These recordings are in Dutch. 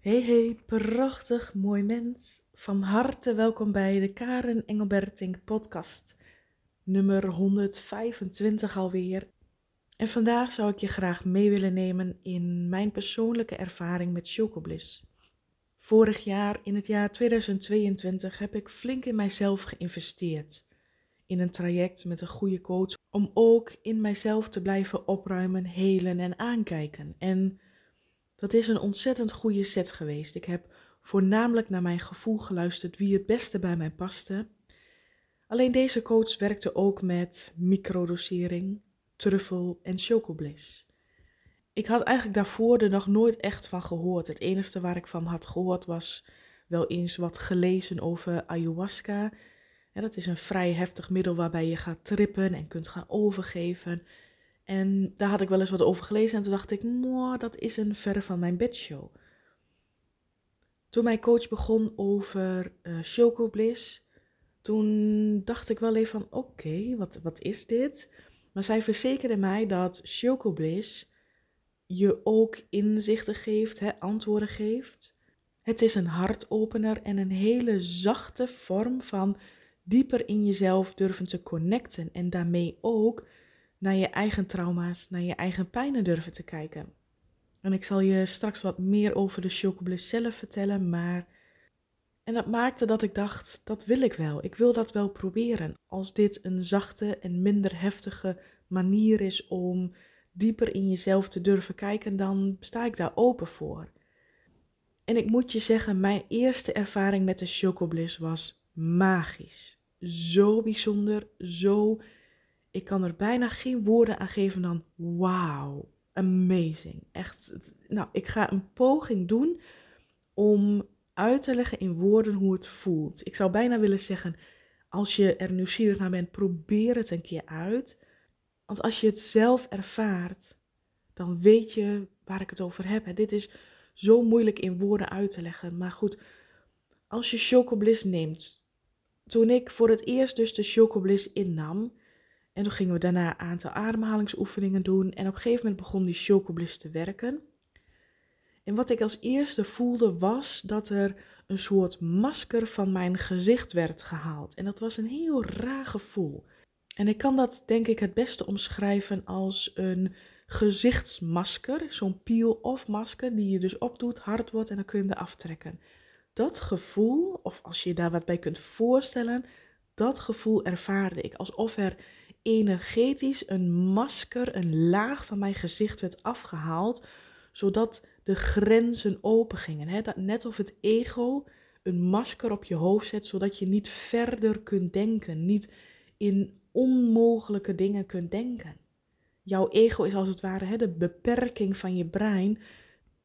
Hey hey, prachtig mooi mens. Van harte welkom bij de Karen Engelbertink podcast. Nummer 125 alweer. En vandaag zou ik je graag mee willen nemen in mijn persoonlijke ervaring met Chocobliss. Vorig jaar, in het jaar 2022, heb ik flink in mijzelf geïnvesteerd. In een traject met een goede coach om ook in mijzelf te blijven opruimen, helen en aankijken. En dat is een ontzettend goede set geweest. Ik heb voornamelijk naar mijn gevoel geluisterd wie het beste bij mij paste. Alleen deze coach werkte ook met microdosering, truffel en chocobliss. Ik had eigenlijk daarvoor er nog nooit echt van gehoord. Het enige waar ik van had gehoord was wel eens wat gelezen over ayahuasca. Dat is een vrij heftig middel waarbij je gaat trippen en kunt gaan overgeven. En daar had ik wel eens wat over gelezen en toen dacht ik, dat is een verre van mijn bedshow. Toen mijn coach begon over uh, Choco Bliss, toen dacht ik wel even van, oké, wat, wat is dit? Maar zij verzekerde mij dat Choco Bliss je ook inzichten geeft, hè, antwoorden geeft. Het is een hartopener en een hele zachte vorm van dieper in jezelf durven te connecten en daarmee ook naar je eigen trauma's, naar je eigen pijnen durven te kijken. En ik zal je straks wat meer over de chocobliss zelf vertellen, maar... En dat maakte dat ik dacht, dat wil ik wel. Ik wil dat wel proberen. Als dit een zachte en minder heftige manier is om dieper in jezelf te durven kijken, dan sta ik daar open voor. En ik moet je zeggen, mijn eerste ervaring met de chocobliss was magisch. Zo bijzonder, zo ik kan er bijna geen woorden aan geven dan wauw, amazing. Echt, nou, ik ga een poging doen om uit te leggen in woorden hoe het voelt. Ik zou bijna willen zeggen, als je er nieuwsgierig naar bent, probeer het een keer uit. Want als je het zelf ervaart, dan weet je waar ik het over heb. Dit is zo moeilijk in woorden uit te leggen. Maar goed, als je Chocobliss neemt. Toen ik voor het eerst dus de Chocobliss innam, en toen gingen we daarna een aantal ademhalingsoefeningen doen. En op een gegeven moment begon die chocobliss te werken. En wat ik als eerste voelde was dat er een soort masker van mijn gezicht werd gehaald. En dat was een heel raar gevoel. En ik kan dat denk ik het beste omschrijven als een gezichtsmasker. Zo'n peel-off masker die je dus opdoet, hard wordt en dan kun je hem eraf trekken. Dat gevoel, of als je je daar wat bij kunt voorstellen, dat gevoel ervaarde ik. Alsof er energetisch een masker, een laag van mijn gezicht werd afgehaald, zodat de grenzen open gingen. Dat net of het ego een masker op je hoofd zet, zodat je niet verder kunt denken, niet in onmogelijke dingen kunt denken. Jouw ego is als het ware hè, de beperking van je brein.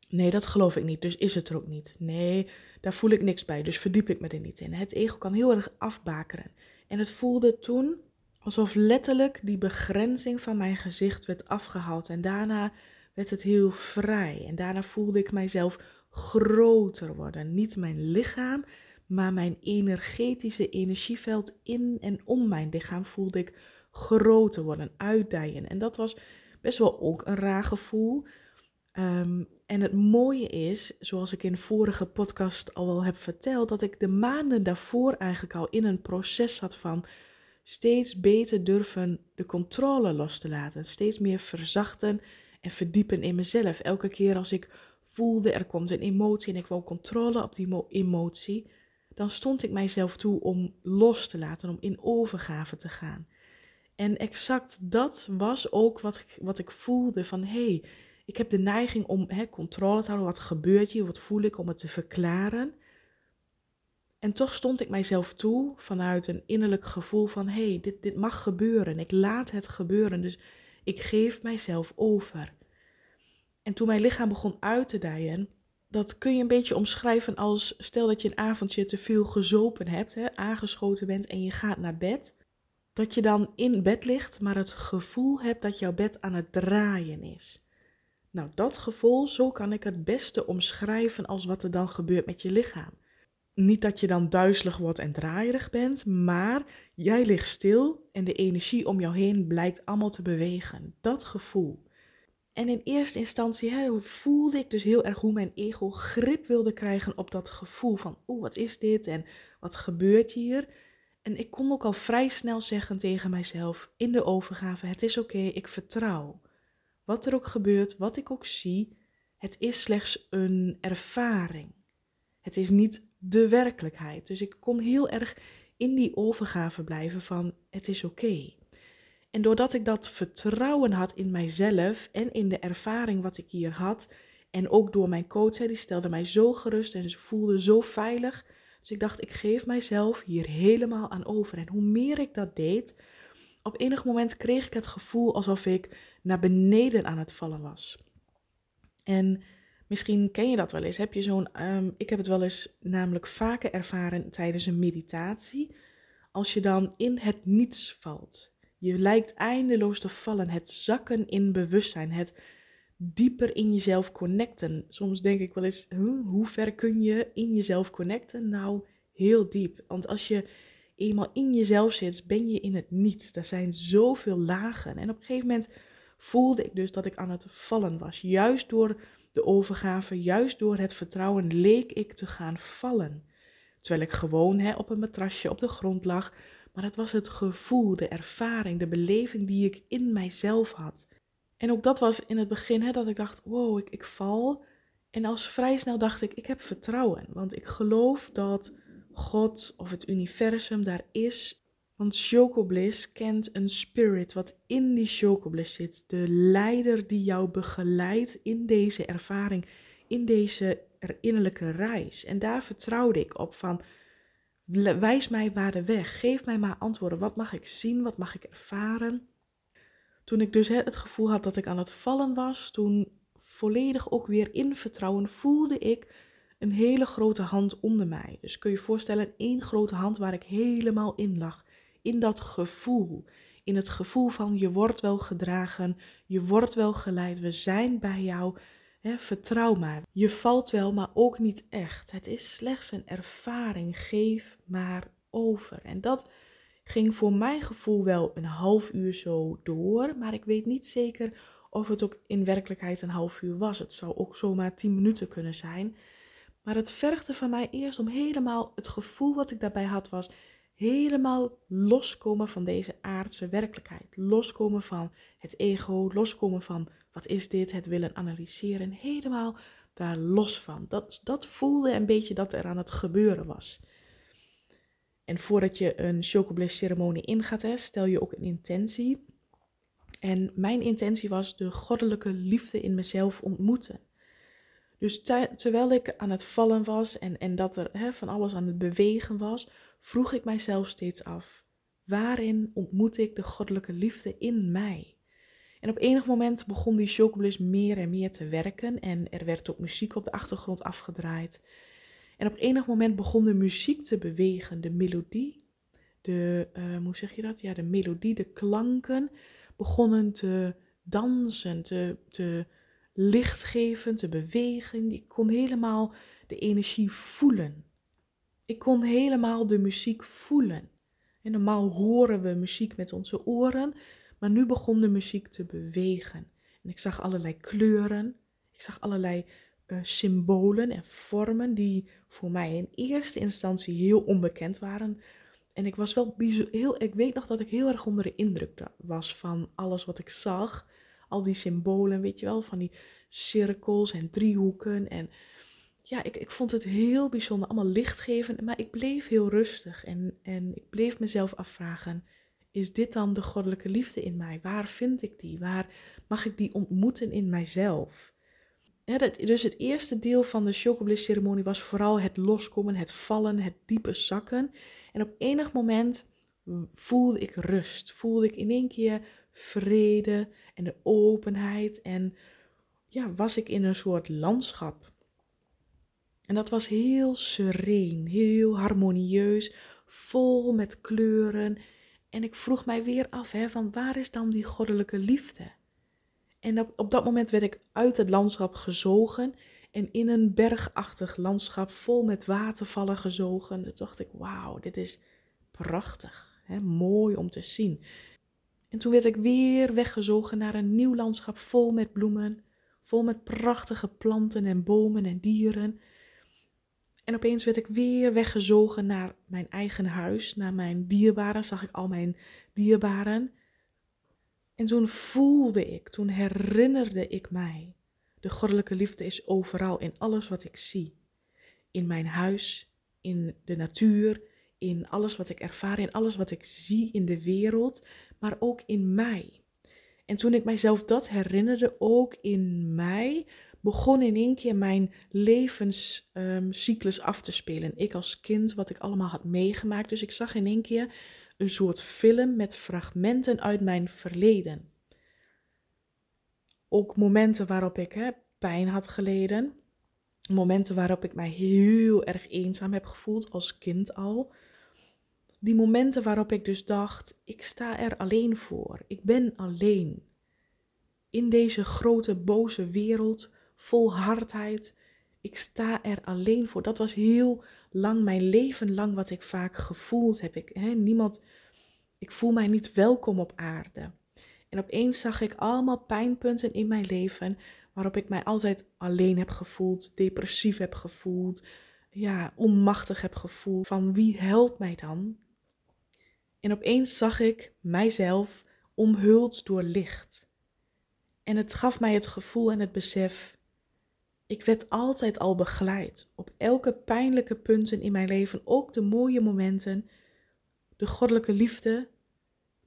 Nee, dat geloof ik niet, dus is het er ook niet. Nee, daar voel ik niks bij, dus verdiep ik me er niet in. Het ego kan heel erg afbakeren. En het voelde toen Alsof letterlijk die begrenzing van mijn gezicht werd afgehaald. En daarna werd het heel vrij. En daarna voelde ik mijzelf groter worden. Niet mijn lichaam, maar mijn energetische energieveld in en om mijn lichaam voelde ik groter worden, uitdijen. En dat was best wel ook een raar gevoel. Ehm, en het mooie is, zoals ik in vorige podcast al wel heb verteld, dat ik de maanden daarvoor eigenlijk al in een proces zat van steeds beter durven de controle los te laten. Steeds meer verzachten en verdiepen in mezelf. Elke keer als ik voelde er komt een emotie en ik wil controle op die emotie, dan stond ik mijzelf toe om los te laten, om in overgave te gaan. En exact dat was ook wat ik, wat ik voelde van hé, hey, ik heb de neiging om hè, controle te houden. Wat gebeurt hier? Wat voel ik om het te verklaren? En toch stond ik mijzelf toe vanuit een innerlijk gevoel van hé, hey, dit, dit mag gebeuren. Ik laat het gebeuren. Dus ik geef mijzelf over. En toen mijn lichaam begon uit te dijen, dat kun je een beetje omschrijven als stel dat je een avondje te veel gezopen hebt, hè, aangeschoten bent en je gaat naar bed. Dat je dan in bed ligt, maar het gevoel hebt dat jouw bed aan het draaien is. Nou, dat gevoel, zo kan ik het beste omschrijven als wat er dan gebeurt met je lichaam niet dat je dan duizelig wordt en draaierig bent, maar jij ligt stil en de energie om jou heen blijkt allemaal te bewegen. Dat gevoel. En in eerste instantie hè, voelde ik dus heel erg hoe mijn ego grip wilde krijgen op dat gevoel van, oeh, wat is dit en wat gebeurt hier? En ik kon ook al vrij snel zeggen tegen mijzelf in de overgave, het is oké, ik vertrouw. Wat er ook gebeurt, wat ik ook zie, het is slechts een ervaring. Het is niet de werkelijkheid. Dus ik kon heel erg in die overgave blijven van het is oké. En doordat ik dat vertrouwen had in mijzelf en in de ervaring wat ik hier had, en ook door mijn coach, die stelde mij zo gerust en ze voelde zo veilig. Dus ik dacht, ik geef mijzelf hier helemaal aan over. En hoe meer ik dat deed, op enig moment kreeg ik het gevoel alsof ik naar beneden aan het vallen was. En misschien ken je dat wel eens. Heb je zo'n, ehm, ik heb het wel eens namelijk vaker ervaren tijdens een meditatie. Als je dan in het niets valt. Je lijkt eindeloos te vallen. Het zakken in bewustzijn. Het dieper in jezelf connecten. Soms denk ik wel eens, hoe ver kun je in jezelf connecten? Nou, heel diep. Want als je eenmaal in jezelf zit, ben je in het niets. Er zijn zoveel lagen. En op een gegeven moment voelde ik dus dat ik aan het vallen was. Juist door de overgave, juist door het vertrouwen, leek ik te gaan vallen. Terwijl ik gewoon hè, op een matrasje op de grond lag. Maar het was het gevoel, de ervaring, de beleving die ik in mijzelf had. En ook dat was in het begin hè, dat ik dacht, wow, ik, ik val. En als vrij snel dacht ik, ik heb vertrouwen. Want ik geloof dat God of het universum daar is. Want Chocobliss kent een spirit wat in die Chocobliss zit. De leider die jou begeleidt in deze ervaring, in deze innerlijke reis. En daar vertrouwde ik op van, wijs mij waar de weg, geef mij maar antwoorden. Wat mag ik zien, wat mag ik ervaren? Toen ik dus het gevoel had dat ik aan het vallen was, toen volledig ook weer in vertrouwen voelde ik een hele grote hand onder mij. Dus kun je je voorstellen, één grote hand waar ik helemaal in lag. In dat gevoel. In het gevoel van je wordt wel gedragen, je wordt wel geleid, we zijn bij jou. Vertrouw maar. Je valt wel, maar ook niet echt. Het is slechts een ervaring. Geef maar over. En dat ging voor mijn gevoel wel een half uur zo door. Maar ik weet niet zeker of het ook in werkelijkheid een half uur was. Het zou ook zomaar tien minuten kunnen zijn. Maar het vergde van mij eerst om helemaal, het gevoel wat ik daarbij had was, helemaal loskomen van deze aardse werkelijkheid. Loskomen van het ego, loskomen van wat is dit, het willen analyseren. Helemaal daar los van. Dat, dat voelde een beetje dat er aan het gebeuren was. En voordat je een chocobliss ceremonie ingaat, hè, stel je ook een intentie. En mijn intentie was de goddelijke liefde in mezelf ontmoeten. Dus terwijl ik aan het vallen was en, en dat er hè, van alles aan het bewegen was, vroeg ik mijzelf steeds af: waarin ontmoet ik de goddelijke liefde in mij? En op enig moment begon die chocobliss meer en meer te werken en er werd ook muziek op de achtergrond afgedraaid. En op enig moment begon de muziek te bewegen, de melodie, de, uh, hoe zeg je dat? Ja, de melodie, de klanken begonnen te dansen, te, te lichtgevend, de beweging. Ik kon helemaal de energie voelen. Ik kon helemaal de muziek voelen. En normaal horen we muziek met onze oren, maar nu begon de muziek te bewegen. En ik zag allerlei kleuren, ik zag allerlei uh, symbolen en vormen die voor mij in eerste instantie heel onbekend waren. En ik was wel heel, ik weet nog dat ik heel erg onder de indruk was van alles wat ik zag al die symbolen, weet je wel, van die cirkels en driehoeken. En ja, ik, ik vond het heel bijzonder, allemaal lichtgevend, maar ik bleef heel rustig en, en ik bleef mezelf afvragen, is dit dan de goddelijke liefde in mij? Waar vind ik die? Waar mag ik die ontmoeten in mijzelf? Ja, dus het eerste deel van de chocobliss ceremonie was vooral het loskomen, het vallen, het diepe zakken. En op enig moment voelde ik rust, voelde ik in één keer vrede en de openheid. En ja, was ik in een soort landschap. En dat was heel sereen, heel harmonieus, vol met kleuren. En ik vroeg mij weer af, hè, van waar is dan die goddelijke liefde? En op, dat moment werd ik uit het landschap gezogen en in een bergachtig landschap vol met watervallen gezogen. Toen dacht ik, wauw, dit is prachtig, hè, mooi om te zien. En toen werd ik weer weggezogen naar een nieuw landschap vol met bloemen, vol met prachtige planten en bomen en dieren. En opeens werd ik weer weggezogen naar mijn eigen huis, naar mijn dierbaren, zag ik al mijn dierbaren. En toen voelde ik, toen herinnerde ik mij, de goddelijke liefde is overal in alles wat ik zie. In mijn huis, in de natuur, in alles wat ik ervaar, in alles wat ik zie in de wereld, maar ook in mij. En toen ik mijzelf dat herinnerde, ook in mij, begon in één keer mijn levenscyclus af te spelen. Ik als kind, wat ik allemaal had meegemaakt. Dus ik zag in één keer een soort film met fragmenten uit mijn verleden. Ook momenten waarop ik hè, pijn had geleden. Momenten waarop ik mij heel erg eenzaam heb gevoeld als kind al. Die momenten waarop ik dus dacht, ik sta er alleen voor. Ik ben alleen. In deze grote boze wereld vol hardheid. Ik sta er alleen voor. Dat was heel lang, mijn leven lang, wat ik vaak gevoeld heb. Ik, hè, niemand, ik voel mij niet welkom op aarde. En opeens zag ik allemaal pijnpunten in mijn leven waarop ik mij altijd alleen heb gevoeld, depressief heb gevoeld, ja, onmachtig heb gevoeld. Van wie helpt mij dan? En opeens zag ik mijzelf omhuld door licht. En het gaf mij het gevoel en het besef. Ik werd altijd al begeleid op elke pijnlijke punten in mijn leven, ook de mooie momenten. De goddelijke liefde,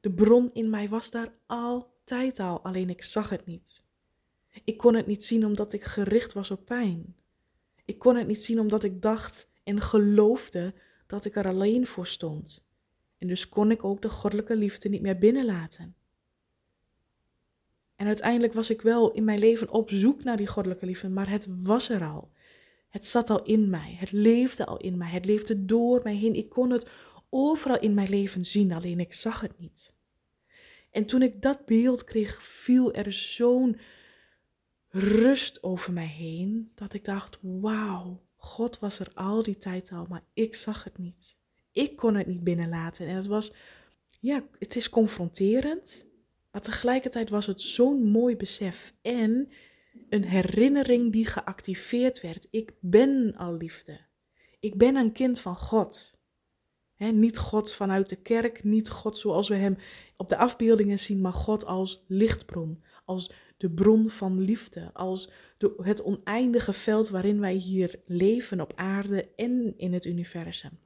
de bron in mij was daar altijd al, alleen ik zag het niet. Ik kon het niet zien omdat ik gericht was op pijn. Ik kon het niet zien omdat ik dacht en geloofde dat ik er alleen voor stond. En dus kon ik ook de goddelijke liefde niet meer binnenlaten. En uiteindelijk was ik wel in mijn leven op zoek naar die goddelijke liefde, maar het was er al. Het zat al in mij, het leefde al in mij, het leefde door mij heen. Ik kon het overal in mijn leven zien, alleen ik zag het niet. En toen ik dat beeld kreeg, viel er zo'n rust over mij heen, dat ik dacht, wauw, God was er al die tijd al, maar ik zag het niet. Ik kon het niet binnenlaten. En het was, ja, het is confronterend, maar tegelijkertijd was het zo'n mooi besef en een herinnering die geactiveerd werd. Ik ben al liefde. Ik ben een kind van God. niet God vanuit de kerk, niet God zoals we hem op de afbeeldingen zien, maar God als lichtbron, als de bron van liefde, als het oneindige veld waarin wij hier leven op aarde en in het universum.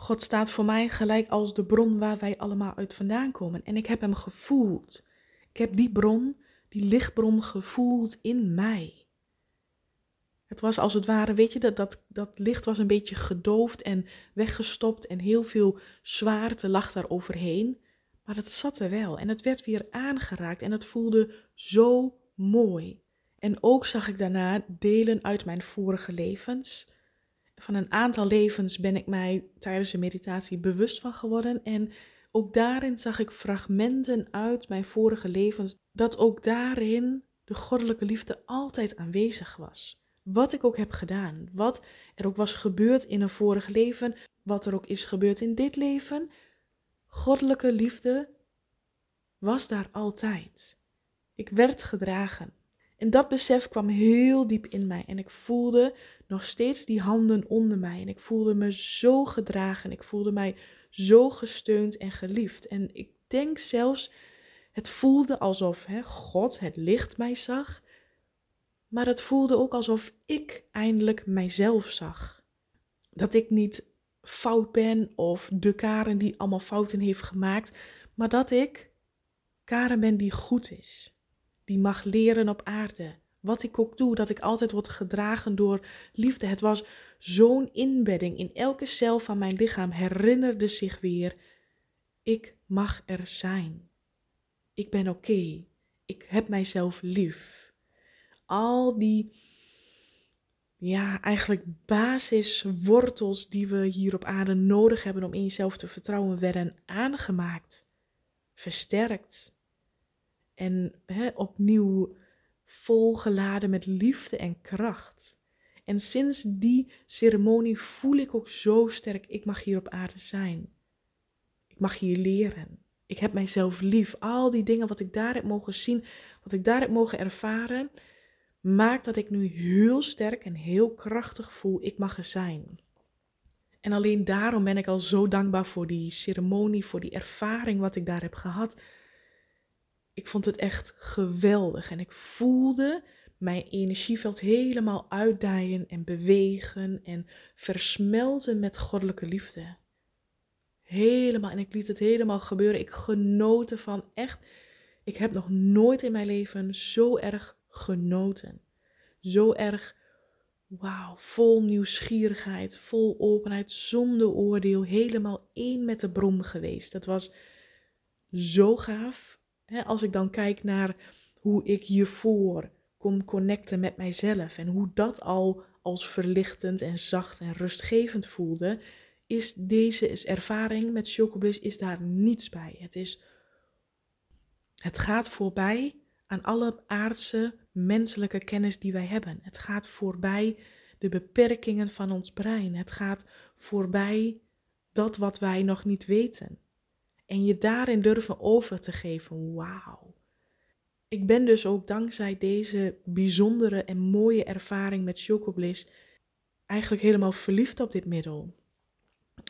God staat voor mij gelijk als de bron waar wij allemaal uit vandaan komen. En ik heb hem gevoeld. Ik heb die bron, die lichtbron gevoeld in mij. Het was als het ware, weet je, dat, dat, dat licht was een beetje gedoofd en weggestopt en heel veel zwaarte lag daar overheen. Maar het zat er wel en het werd weer aangeraakt en het voelde zo mooi. En ook zag ik daarna delen uit mijn vorige levens van een aantal levens ben ik mij tijdens de meditatie bewust van geworden. En ook daarin zag ik fragmenten uit mijn vorige levens, dat ook daarin de goddelijke liefde altijd aanwezig was. Wat ik ook heb gedaan, wat er ook was gebeurd in een vorig leven, wat er ook is gebeurd in dit leven, goddelijke liefde was daar altijd. Ik werd gedragen. En dat besef kwam heel diep in mij en ik voelde nog steeds die handen onder mij. En ik voelde me zo gedragen. Ik voelde mij zo gesteund en geliefd. En ik denk zelfs, het voelde alsof hè, God het licht mij zag. Maar het voelde ook alsof ik eindelijk mijzelf zag. Dat ik niet fout ben of de Karen die allemaal fouten heeft gemaakt. Maar dat ik Karen ben die goed is. Die mag leren op aarde wat ik ook doe, dat ik altijd word gedragen door liefde. Het was zo'n inbedding in elke cel van mijn lichaam, herinnerde zich weer, ik mag er zijn. Ik ben oké. Ik heb mijzelf lief. Al die, ja, eigenlijk basiswortels die we hier op aarde nodig hebben om in jezelf te vertrouwen, werden aangemaakt, versterkt en hè, opnieuw volgeladen met liefde en kracht. En sinds die ceremonie voel ik ook zo sterk, ik mag hier op aarde zijn. Ik mag hier leren. Ik heb mijzelf lief. Al die dingen wat ik daar heb mogen zien, wat ik daar heb mogen ervaren, maakt dat ik nu heel sterk en heel krachtig voel. Ik mag er zijn. En alleen daarom ben ik al zo dankbaar voor die ceremonie, voor die ervaring wat ik daar heb gehad. Ik vond het echt geweldig en ik voelde mijn energieveld helemaal uitdijen en bewegen en versmelten met goddelijke liefde. Helemaal, en ik liet het helemaal gebeuren. Ik genoot ervan, echt. Ik heb nog nooit in mijn leven zo erg genoten. Zo erg, wauw, vol nieuwsgierigheid, vol openheid, zonder oordeel, helemaal één met de bron geweest. Dat was zo gaaf. Als ik dan kijk naar hoe ik hiervoor kon connecten met mijzelf en hoe dat al als verlichtend en zacht en rustgevend voelde, is deze ervaring met Chocobliss is daar niets bij. Het is het gaat voorbij aan alle aardse menselijke kennis die wij hebben. Het gaat voorbij de beperkingen van ons brein. Het gaat voorbij dat wat wij nog niet weten. En je daarin durven over te geven. Wauw. Ik ben dus ook dankzij deze bijzondere en mooie ervaring met Chocobliss eigenlijk helemaal verliefd op dit middel.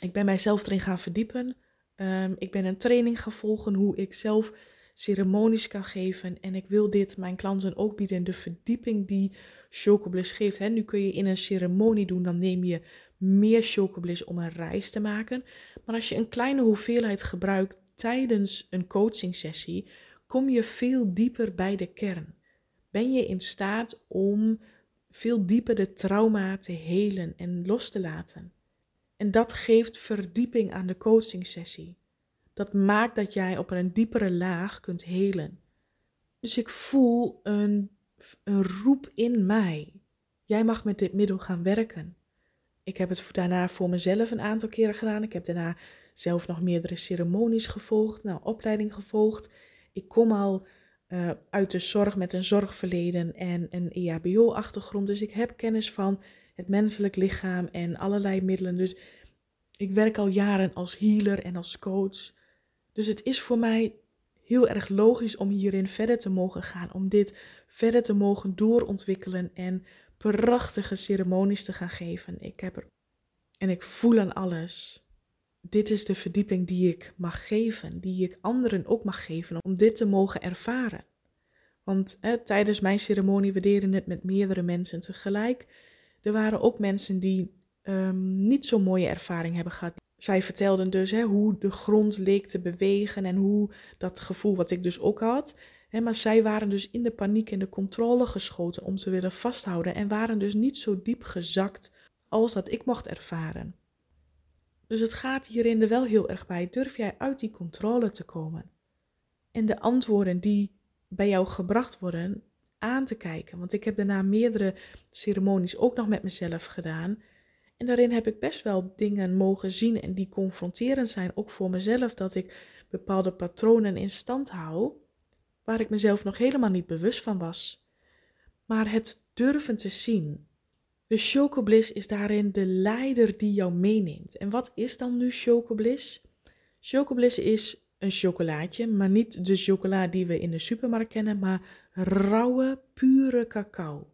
Ik ben mijzelf erin gaan verdiepen. Um, ik ben een training gaan volgen hoe ik zelf ceremonies kan geven. En ik wil dit mijn klanten ook bieden. De verdieping die Chocobliss geeft. Nu kun je in een ceremonie doen, dan neem je meer Chocobliss om een reis te maken. Maar als je een kleine hoeveelheid gebruikt tijdens een coaching sessie, kom je veel dieper bij de kern. Ben je in staat om veel dieper de trauma te helen en los te laten. En dat geeft verdieping aan de coaching sessie. Dat maakt dat jij op een diepere laag kunt helen. Dus ik voel een, een roep in mij. Jij mag met dit middel gaan werken. Ik heb het daarna voor mezelf een aantal keren gedaan. Ik heb daarna zelf nog meerdere ceremonies gevolgd, nou, opleiding gevolgd. Ik kom al uh, uit de zorg met een zorgverleden en een EHBO-achtergrond. Dus ik heb kennis van het menselijk lichaam en allerlei middelen. Dus ik werk al jaren als healer en als coach. Dus het is voor mij heel erg logisch om hierin verder te mogen gaan, om dit verder te mogen doorontwikkelen en prachtige ceremonies te gaan geven. Ik heb er en ik voel aan alles. Dit is de verdieping die ik mag geven, die ik anderen ook mag geven, om dit te mogen ervaren. Want tijdens mijn ceremonie, we deden het met meerdere mensen tegelijk. Er waren ook mensen die um, niet zo'n mooie ervaring hebben gehad. Zij vertelden dus hè, hoe de grond leek te bewegen en hoe dat gevoel wat ik dus ook had. Maar zij waren dus in de paniek en de controle geschoten om te willen vasthouden en waren dus niet zo diep gezakt als dat ik mocht ervaren. Dus het gaat hierin er wel heel erg bij. Durf jij uit die controle te komen? En de antwoorden die bij jou gebracht worden aan te kijken. Want ik heb daarna meerdere ceremonies ook nog met mezelf gedaan. En daarin heb ik best wel dingen mogen zien en die confronterend zijn, ook voor mezelf, dat ik bepaalde patronen in stand hou, waar ik mezelf nog helemaal niet bewust van was. Maar het durven te zien. De chocobliss is daarin de leider die jou meeneemt. En wat is dan nu chocobliss? Chocobliss is een chocolaatje, maar niet de chocola die we in de supermarkt kennen, maar rauwe, pure cacao.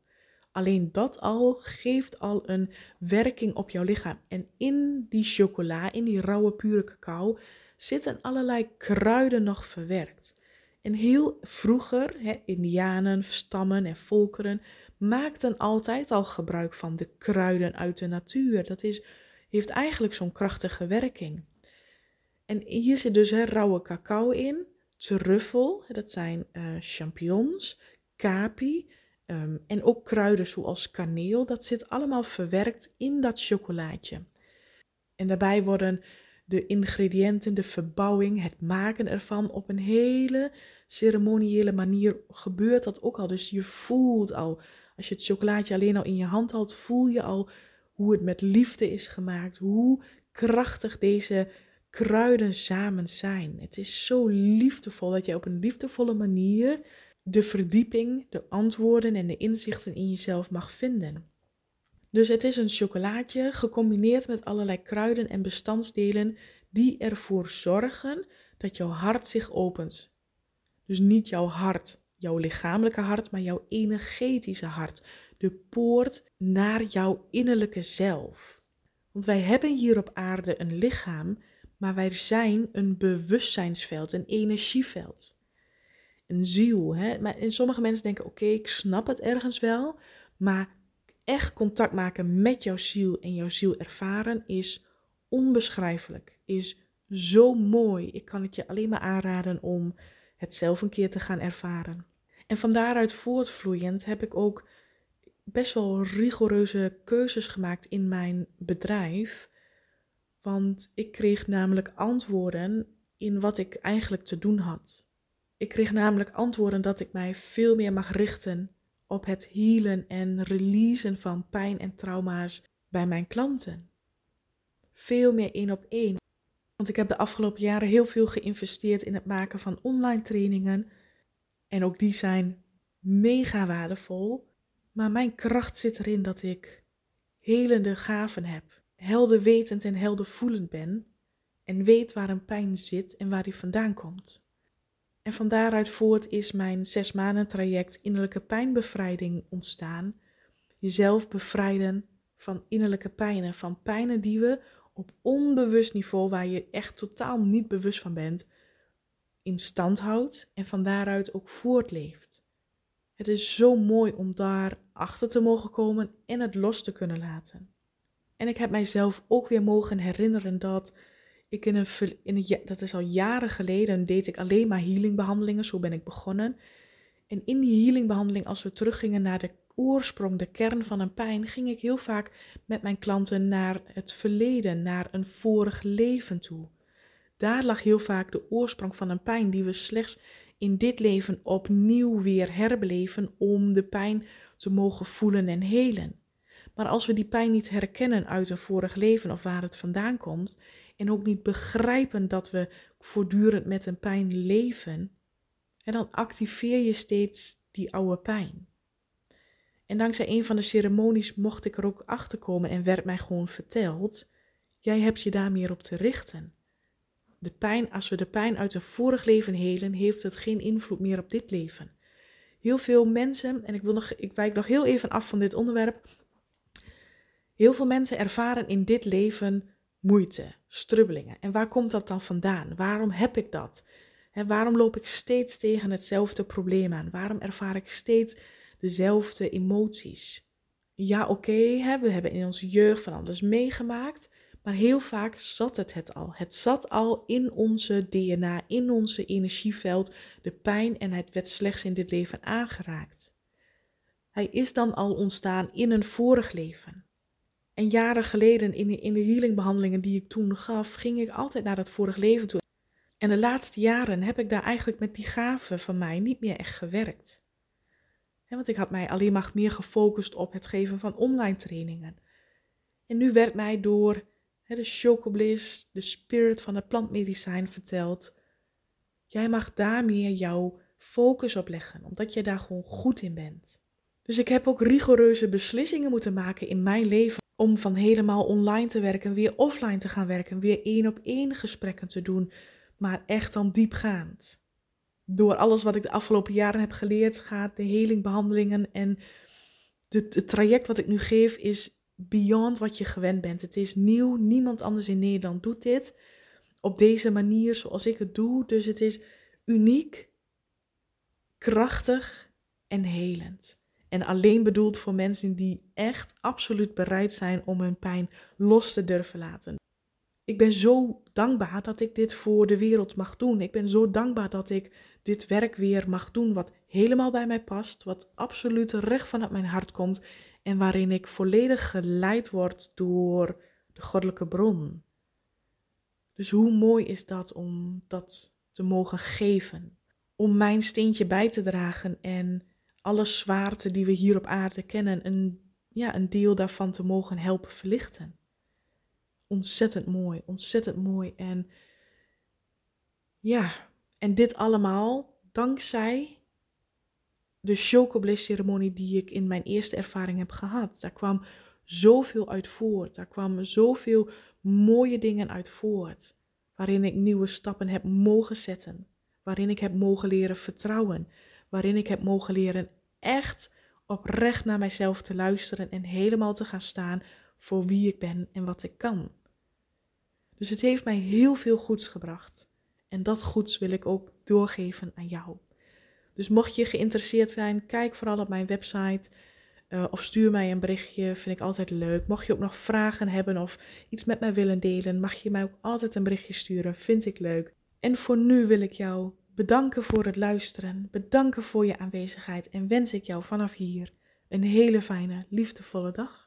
Alleen dat al geeft al een werking op jouw lichaam. En in die chocola, in die rauwe pure cacao, zitten allerlei kruiden nog verwerkt. En heel vroeger, hè, indianen, stammen en volkeren, maakten altijd al gebruik van de kruiden uit de natuur. Dat is, heeft eigenlijk zo'n krachtige werking. En hier zit dus rauwe cacao in, truffel, dat zijn uh, champignons, capi, Ehm, en ook kruiden zoals kaneel, dat zit allemaal verwerkt in dat chocolaatje. En daarbij worden de ingrediënten, de verbouwing, het maken ervan op een hele ceremoniële manier gebeurt dat ook al. Dus je voelt al, als je het chocolaatje alleen al in je hand houdt, voel je al hoe het met liefde is gemaakt, hoe krachtig deze kruiden samen zijn. Het is zo liefdevol dat je op een liefdevolle manier de verdieping, de antwoorden en de inzichten in jezelf mag vinden. Dus het is een chocolaatje gecombineerd met allerlei kruiden en bestandsdelen die ervoor zorgen dat jouw hart zich opent. Dus niet jouw hart, jouw lichamelijke hart, maar jouw energetische hart. De poort naar jouw innerlijke zelf. Want wij hebben hier op aarde een lichaam, maar wij zijn een bewustzijnsveld, een energieveld. Een ziel. Hè? Maar en sommige mensen denken: oké, ik snap het ergens wel, maar echt contact maken met jouw ziel en jouw ziel ervaren is onbeschrijfelijk. Is zo mooi. Ik kan het je alleen maar aanraden om het zelf een keer te gaan ervaren. En van daaruit voortvloeiend heb ik ook best wel rigoureuze keuzes gemaakt in mijn bedrijf. Want ik kreeg namelijk antwoorden in wat ik eigenlijk te doen had. Ik kreeg namelijk antwoorden dat ik mij veel meer mag richten op het healen en releasen van pijn en trauma's bij mijn klanten. Veel meer één op één. Want ik heb de afgelopen jaren heel veel geïnvesteerd in het maken van online trainingen. En ook die zijn mega waardevol. Maar mijn kracht zit erin dat ik helende gaven heb. Helder wetend en helder voelend ben. En weet waar een pijn zit en waar die vandaan komt. En van daaruit voort is mijn zes maanden traject innerlijke pijnbevrijding ontstaan. Jezelf bevrijden van innerlijke pijnen, van pijnen die we op onbewust niveau, waar je echt totaal niet bewust van bent, in stand houdt en van daaruit ook voortleeft. Het is zo mooi om daar achter te mogen komen en het los te kunnen laten. En ik heb mijzelf ook weer mogen herinneren dat ik in een, in een dat is al jaren geleden, deed ik alleen maar healingbehandelingen, zo ben ik begonnen. En in die healingbehandeling, als we teruggingen naar de oorsprong, de kern van een pijn, ging ik heel vaak met mijn klanten naar het verleden, naar een vorig leven toe. Daar lag heel vaak de oorsprong van een pijn die we slechts in dit leven opnieuw weer herbeleven om de pijn te mogen voelen en helen. Maar als we die pijn niet herkennen uit een vorig leven of waar het vandaan komt, en ook niet begrijpen dat we voortdurend met een pijn leven, en dan activeer je steeds die oude pijn. En dankzij een van de ceremonies mocht ik er ook achter komen en werd mij gewoon verteld: jij hebt je daar meer op te richten. De pijn, als we de pijn uit een vorig leven helen, heeft het geen invloed meer op dit leven. Heel veel mensen, en ik, wil nog, ik wijk nog heel even af van dit onderwerp. Heel veel mensen ervaren in dit leven moeite, strubbelingen. En waar komt dat dan vandaan? Waarom heb ik dat? waarom loop ik steeds tegen hetzelfde probleem aan? Waarom ervaar ik steeds dezelfde emoties? Ja, oké, we hebben in onze jeugd van alles meegemaakt, maar heel vaak zat het het al. Het zat al in onze DNA, in onze energieveld, de pijn en het werd slechts in dit leven aangeraakt. Hij is dan al ontstaan in een vorig leven. En jaren geleden in, in de healingbehandelingen die ik toen gaf, ging ik altijd naar dat vorig leven toe. En de laatste jaren heb ik daar eigenlijk met die gaven van mij niet meer echt gewerkt. want ik had mij alleen maar meer gefocust op het geven van online trainingen. En nu werd mij door de chocobliss, de spirit van het plantmedicijn verteld. Jij mag daar meer jouw focus op leggen, omdat je daar gewoon goed in bent. Dus ik heb ook rigoureuze beslissingen moeten maken in mijn leven om van helemaal online te werken, weer offline te gaan werken, weer één op één gesprekken te doen, maar echt dan diepgaand. Door alles wat ik de afgelopen jaren heb geleerd, gaat de helingbehandelingen en het traject wat ik nu geef is beyond wat je gewend bent. Het is nieuw, niemand anders in Nederland doet dit op deze manier zoals ik het doe. Dus het is uniek, krachtig en helend. En alleen bedoeld voor mensen die echt absoluut bereid zijn om hun pijn los te durven laten. Ik ben zo dankbaar dat ik dit voor de wereld mag doen. Ik ben zo dankbaar dat ik dit werk weer mag doen wat helemaal bij mij past, wat absoluut recht vanuit mijn hart komt en waarin ik volledig geleid word door de goddelijke bron. Dus hoe mooi is dat om dat te mogen geven, om mijn steentje bij te dragen en alle zwaarte die we hier op aarde kennen, een, ja, een deel daarvan te mogen helpen verlichten. Ontzettend mooi, ontzettend mooi. En ja, en dit allemaal dankzij de chocobliss ceremonie die ik in mijn eerste ervaring heb gehad. Daar kwam zoveel uit voort. Daar kwamen zoveel mooie dingen uit voort. waarin ik nieuwe stappen heb mogen zetten, waarin ik heb mogen leren vertrouwen, waarin ik heb mogen leren echt oprecht naar mijzelf te luisteren en helemaal te gaan staan voor wie ik ben en wat ik kan. Dus het heeft mij heel veel goeds gebracht. En dat goeds wil ik ook doorgeven aan jou. Dus mocht je geïnteresseerd zijn, kijk vooral op mijn website. Uh, of stuur mij een berichtje, vind ik altijd leuk. Mocht je ook nog vragen hebben of iets met mij willen delen, mag je mij ook altijd een berichtje sturen, vind ik leuk. En voor nu wil ik jou bedanken voor het luisteren, bedanken voor je aanwezigheid en wens ik jou vanaf hier een hele fijne, liefdevolle dag.